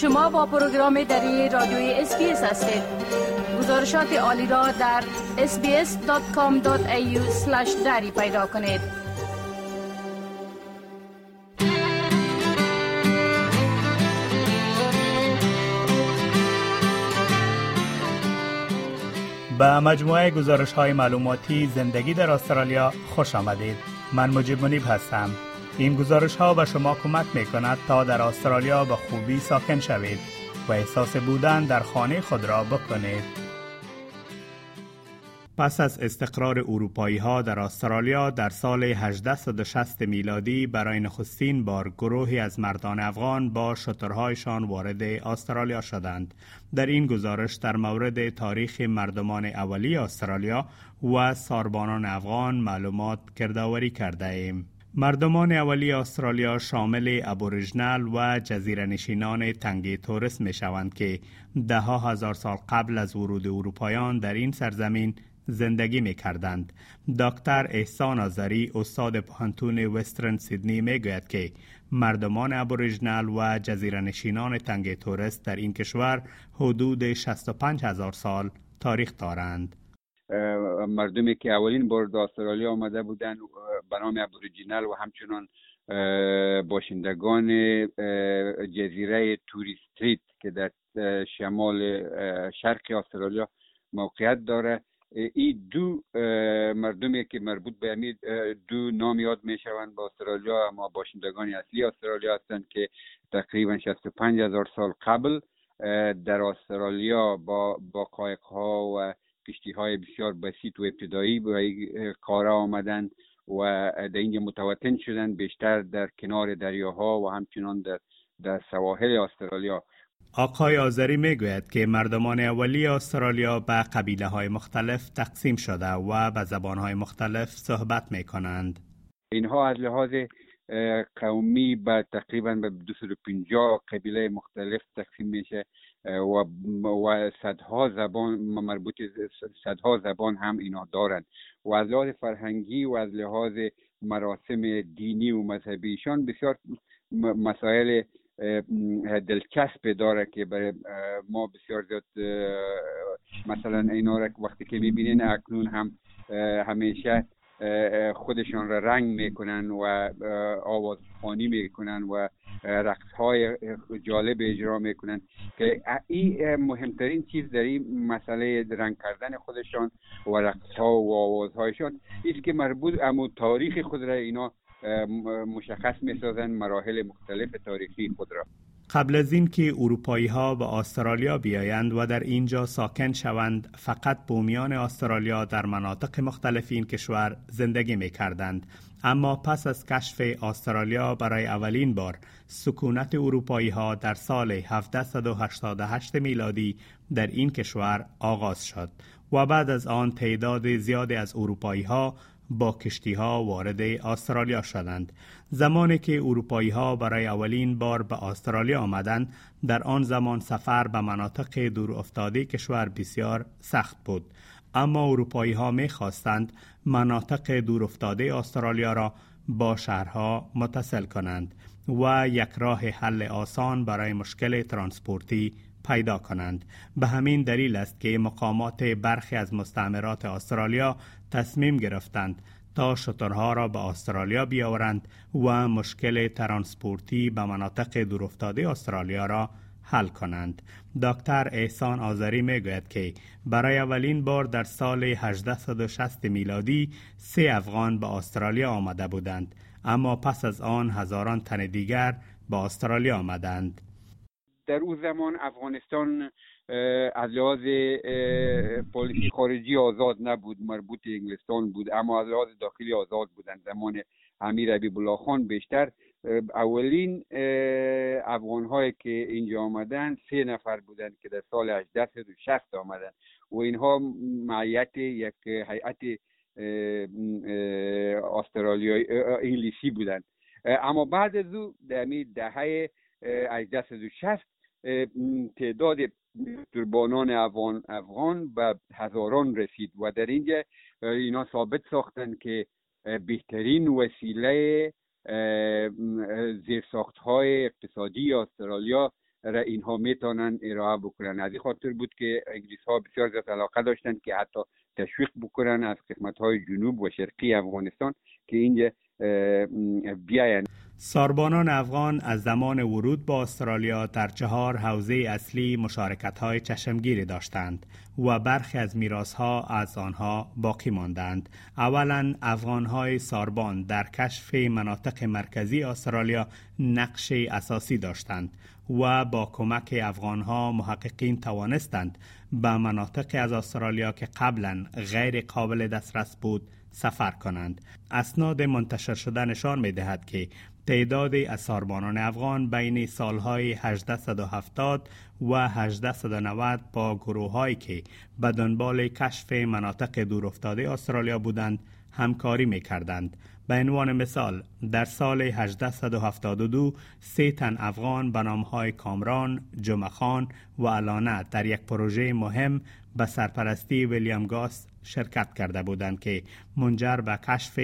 شما با پروگرام دری رادیوی SBS هستید. گزارشات عالی را در sbs.com.au دری پیدا کنید. به مجموعه گزارش های معلوماتی زندگی در استرالیا خوش آمدید. من مجیب منیب هستم. این گزارش ها به شما کمک می کند تا در استرالیا به خوبی ساکن شوید و احساس بودن در خانه خود را بکنید. پس از استقرار اروپایی ها در استرالیا در سال 1860 میلادی برای نخستین بار گروهی از مردان افغان با شترهایشان وارد استرالیا شدند. در این گزارش در مورد تاریخ مردمان اولی استرالیا و ساربانان افغان معلومات کرداوری کرده ایم. مردمان اولی استرالیا شامل ابوریجنال و جزیره نشینان تنگی تورس می شوند که ده ها هزار سال قبل از ورود اروپایان در این سرزمین زندگی می کردند. دکتر احسان آذری استاد پانتون وسترن سیدنی می گوید که مردمان ابوریجنال و جزیره نشینان تنگی تورس در این کشور حدود 65 هزار سال تاریخ دارند. مردمی که اولین بار در استرالیا آمده بودند به نام ابوریجینال و همچنان باشندگان جزیره توریستریت که در شمال شرق استرالیا موقعیت داره. این دو مردمی که مربوط به امید دو نام یاد می شوند با استرالیا اما باشندگان اصلی استرالیا هستند که تقریبا 65 هزار سال قبل در استرالیا با با قایق ها و کشتی های بسیار بسیط و ابتدایی به کار آمدن و در اینجا متوطن شدن بیشتر در کنار دریاها و همچنان در, در سواحل استرالیا آقای آذری می‌گوید که مردمان اولی استرالیا به قبیله های مختلف تقسیم شده و به زبان های مختلف صحبت می کنند. اینها از لحاظ قومی به تقریبا به 250 قبیله مختلف تقسیم میشه و و صدها زبان مربوط صدها زبان هم اینا دارند و از لحاظ فرهنگی و از لحاظ مراسم دینی و مذهبیشان بسیار مسائل دلچسب داره که برای ما بسیار زیاد مثلا اینا را وقتی که می‌بینین اکنون هم همیشه خودشان را رنگ می‌کنن و آواز خانی می‌کنن و رقص های جالب اجرا می‌کنن که این مهمترین چیز در این مسئله رنگ کردن خودشان و رقص ها و آواز هایشان است که مربوط اما تاریخ خود را اینا مشخص می‌سازند مراحل مختلف تاریخی خود را. قبل از اینکه اروپایی ها به استرالیا بیایند و در اینجا ساکن شوند فقط بومیان استرالیا در مناطق مختلف این کشور زندگی می کردند اما پس از کشف استرالیا برای اولین بار سکونت اروپایی ها در سال 1788 میلادی در این کشور آغاز شد و بعد از آن تعداد زیادی از اروپایی ها با کشتی ها وارد استرالیا شدند زمانی که اروپایی ها برای اولین بار به استرالیا آمدند در آن زمان سفر به مناطق دور افتاده کشور بسیار سخت بود. اما اروپایی ها می خواستند مناطق دور افتاده استرالیا را با شهرها متصل کنند و یک راه حل آسان برای مشکل ترانسپورتی پیدا کنند. به همین دلیل است که مقامات برخی از مستعمرات استرالیا تصمیم گرفتند تا شترها را به استرالیا بیاورند و مشکل ترانسپورتی به مناطق دورافتاده استرالیا را حل کنند. دکتر احسان آذری می‌گوید که برای اولین بار در سال 1860 میلادی سه افغان به استرالیا آمده بودند اما پس از آن هزاران تن دیگر به استرالیا آمدند. در او زمان افغانستان از لحاظ پالیسی خارجی آزاد نبود مربوط انگلستان بود اما از لحاظ داخلی آزاد بودند زمان امیر عبی خان بیشتر اولین افغان هایی که اینجا آمدن سه نفر بودند که در سال 1860 آمدن و اینها معیت یک هیئت استرالیایی انگلیسی بودند اما بعد از او در دهه 1860 تعداد قربانان افغان افغان به هزاران رسید و در اینجا اینا ثابت ساختن که بهترین وسیله زیرساخت های اقتصادی استرالیا را اینها می‌تونن ارائه بکنن. از این خاطر بود که انگلیس ها بسیار زیاد علاقه داشتند که حتی تشویق بکنن از قسمت های جنوب و شرقی افغانستان که اینجا بیاین ساربانان افغان از زمان ورود با استرالیا در چهار حوزه اصلی مشارکت های چشمگیری داشتند و برخی از میراث ها از آنها باقی ماندند. اولا افغان های ساربان در کشف مناطق مرکزی استرالیا نقش اساسی داشتند و با کمک افغان ها محققین توانستند به مناطق از استرالیا که قبلا غیر قابل دسترس بود سفر کنند. اسناد منتشر شده نشان می دهد که تعداد اساربانان افغان بین سالهای 1870 و 1890 با گروه هایی که به دنبال کشف مناطق دورافتاده استرالیا بودند همکاری می کردند. به عنوان مثال در سال 1872 سه تن افغان به نامهای کامران، جمعخان و علانه در یک پروژه مهم به سرپرستی ویلیام گاس شرکت کرده بودند که منجر به کشف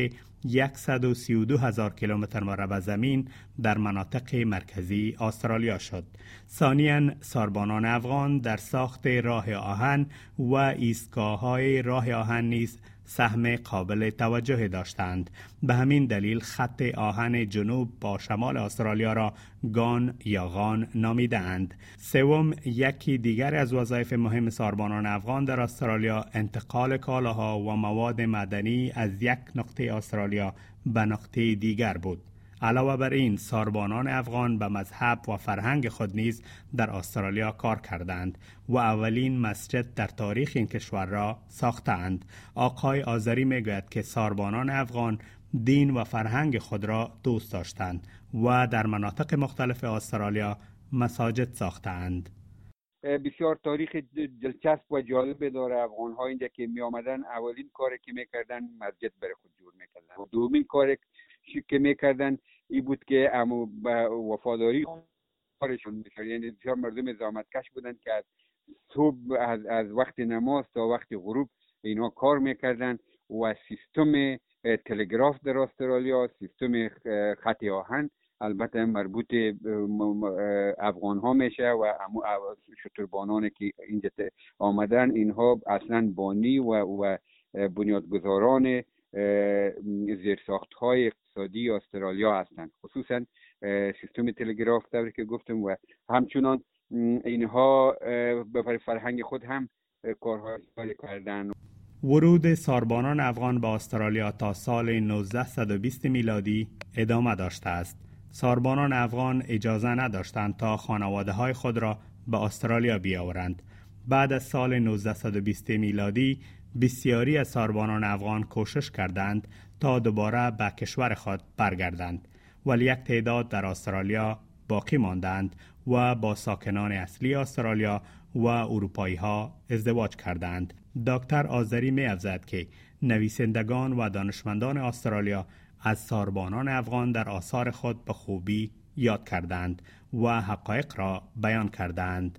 132 هزار کیلومتر مربع زمین در مناطق مرکزی استرالیا شد. ثانیا ساربانان افغان در ساخت راه آهن و ایستگاه های راه آهن نیز سهم قابل توجه داشتند. به همین دلیل خط آهن جنوب با شمال استرالیا را گان یا غان نامیدند سوم یکی دیگر از وظایف مهم ساربانان افغان در استرالیا انتقال کالاها و مواد مدنی از یک نقطه استرالیا به نقطه دیگر بود. علاوه بر این ساربانان افغان به مذهب و فرهنگ خود نیز در استرالیا کار کردند و اولین مسجد در تاریخ این کشور را ساختند. آقای آذری می‌گوید که ساربانان افغان دین و فرهنگ خود را دوست داشتند و در مناطق مختلف استرالیا مساجد ساختند. بسیار تاریخ دلچسب و جالب داره. افغان ها اینجا که می آمدن اولین کاری که می‌کردن مسجد برای خود جور می‌کردن. دومین کاری که می‌کردن این بود که امو وفاداری کارشون یعنی بسیار مردم زحمت کش بودن که از صبح از, از وقت نماز تا وقت غروب اینا کار می‌کردن و سیستم تلگراف در استرالیا سیستم خط آهن البته مربوط افغان ها میشه و شتربانان که اینجا آمدن اینها اصلا بانی و, و بنیادگذاران زیرساخت های اقتصادی استرالیا هستند خصوصا سیستم تلگراف طوری که گفتم و همچنان اینها به فرهنگ خود هم کارهای کردن ورود ساربانان افغان به استرالیا تا سال 1920 میلادی ادامه داشته است. ساربانان افغان اجازه نداشتند تا خانواده های خود را به استرالیا بیاورند. بعد از سال 1920 میلادی بسیاری از ساربانان افغان کوشش کردند تا دوباره به کشور خود برگردند ولی یک تعداد در استرالیا باقی ماندند و با ساکنان اصلی استرالیا و اروپایی ها ازدواج کردند. دکتر آذری می افزد که نویسندگان و دانشمندان استرالیا از ساربانان افغان در آثار خود به خوبی یاد کردند و حقایق را بیان کردند.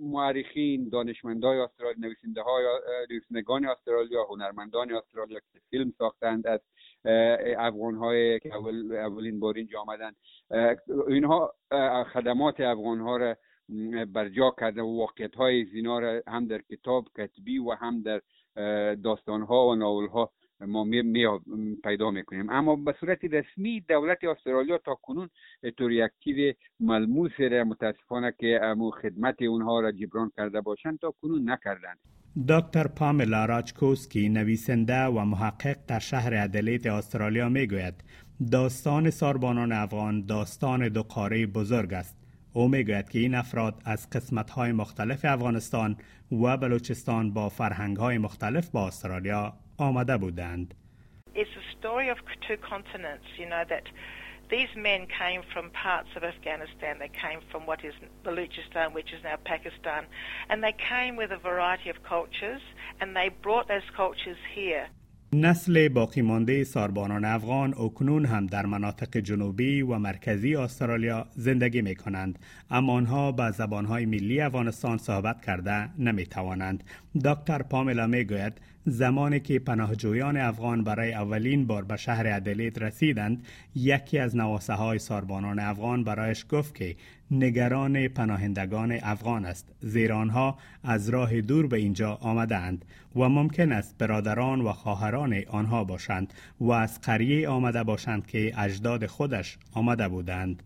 معرخین دانشمندای استرالیا نویسنده های نویسندگان استرالیا هنرمندان استرالیا که فیلم ساختند از افغان های که اول اولین بار اینجا آمدن. اینها خدمات افغان ها را برجا کرده و واقعیت های زینا را هم در کتاب کتبی و هم در داستان ها و ناول ها ما می, پیدا می‌کنیم. اما به صورت رسمی دولت استرالیا تا کنون چیز ملموس را متاسفانه که امو خدمت اونها را جبران کرده باشند تا کنون نکردند. دکتر پاملا راچکوسکی نویسنده و محقق در شهر ادلیت استرالیا می‌گوید داستان ساربانان افغان داستان دو قاره بزرگ است. او می‌گوید که این افراد از قسمت های مختلف افغانستان و بلوچستان با فرهنگ های مختلف با استرالیا آمده بودند. It's a story of two continents, you know, that these men came from parts of Afghanistan. They came from what is Baluchistan, which is now Pakistan, and they came with a variety of cultures, and they brought those cultures here. نسل باقی مانده ساربانان افغان اکنون هم در مناطق جنوبی و مرکزی استرالیا زندگی می کنند اما آنها به زبانهای ملی افغانستان صحبت کرده نمی توانند دکتر پاملا می گوید زمانی که پناهجویان افغان برای اولین بار به شهر ادلید رسیدند یکی از نواسه های ساربانان افغان برایش گفت که نگران پناهندگان افغان است زیرا آنها از راه دور به اینجا آمدند و ممکن است برادران و خواهران آنها باشند و از قریه آمده باشند که اجداد خودش آمده بودند.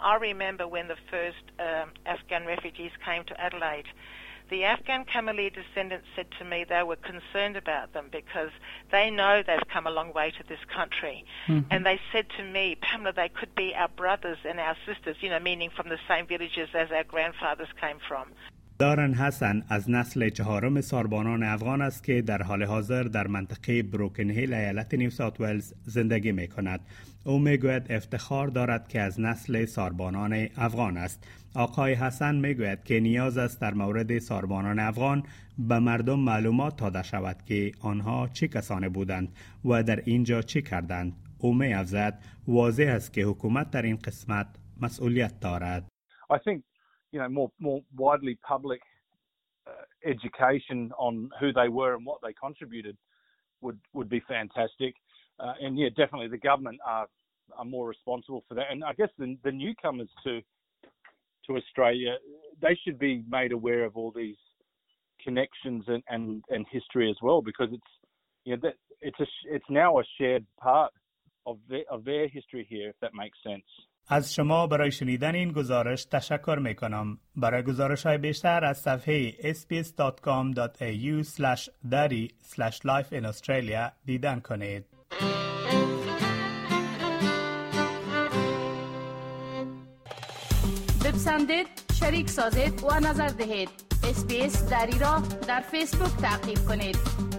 I remember when the first um, Afghan refugees came to Adelaide. The Afghan Kamali descendants said to me they were concerned about them because they know they've come a long way to this country. Mm-hmm. And they said to me, Pamela, they could be our brothers and our sisters, you know, meaning from the same villages as our grandfathers came from. دارن حسن از نسل چهارم ساربانان افغان است که در حال حاضر در منطقه بروکن هیل ایالت نیو ساوت ولز زندگی می کند. او می گوید افتخار دارد که از نسل ساربانان افغان است. آقای حسن می گوید که نیاز است در مورد ساربانان افغان به مردم معلومات داده شود که آنها چه کسانی بودند و در اینجا چه کردند. او می افزد واضح است که حکومت در این قسمت مسئولیت دارد. I think you know more more widely public uh, education on who they were and what they contributed would would be fantastic. Uh, and yeah, definitely the government are are more responsible for that. And I guess the the newcomers to to Australia, they should be made aware of all these connections and, and, and history as well, because it's you know that it's a it's now a shared part of their of their history here, if that makes sense. از شما برای شنیدن این گزارش تشکر می کنم. برای گزارش های بیشتر از صفحه sbs.com.au dari life in Australia دیدن کنید. بپسندید، شریک سازید و نظر دهید. اسپیس دری را در فیسبوک تعقیب کنید.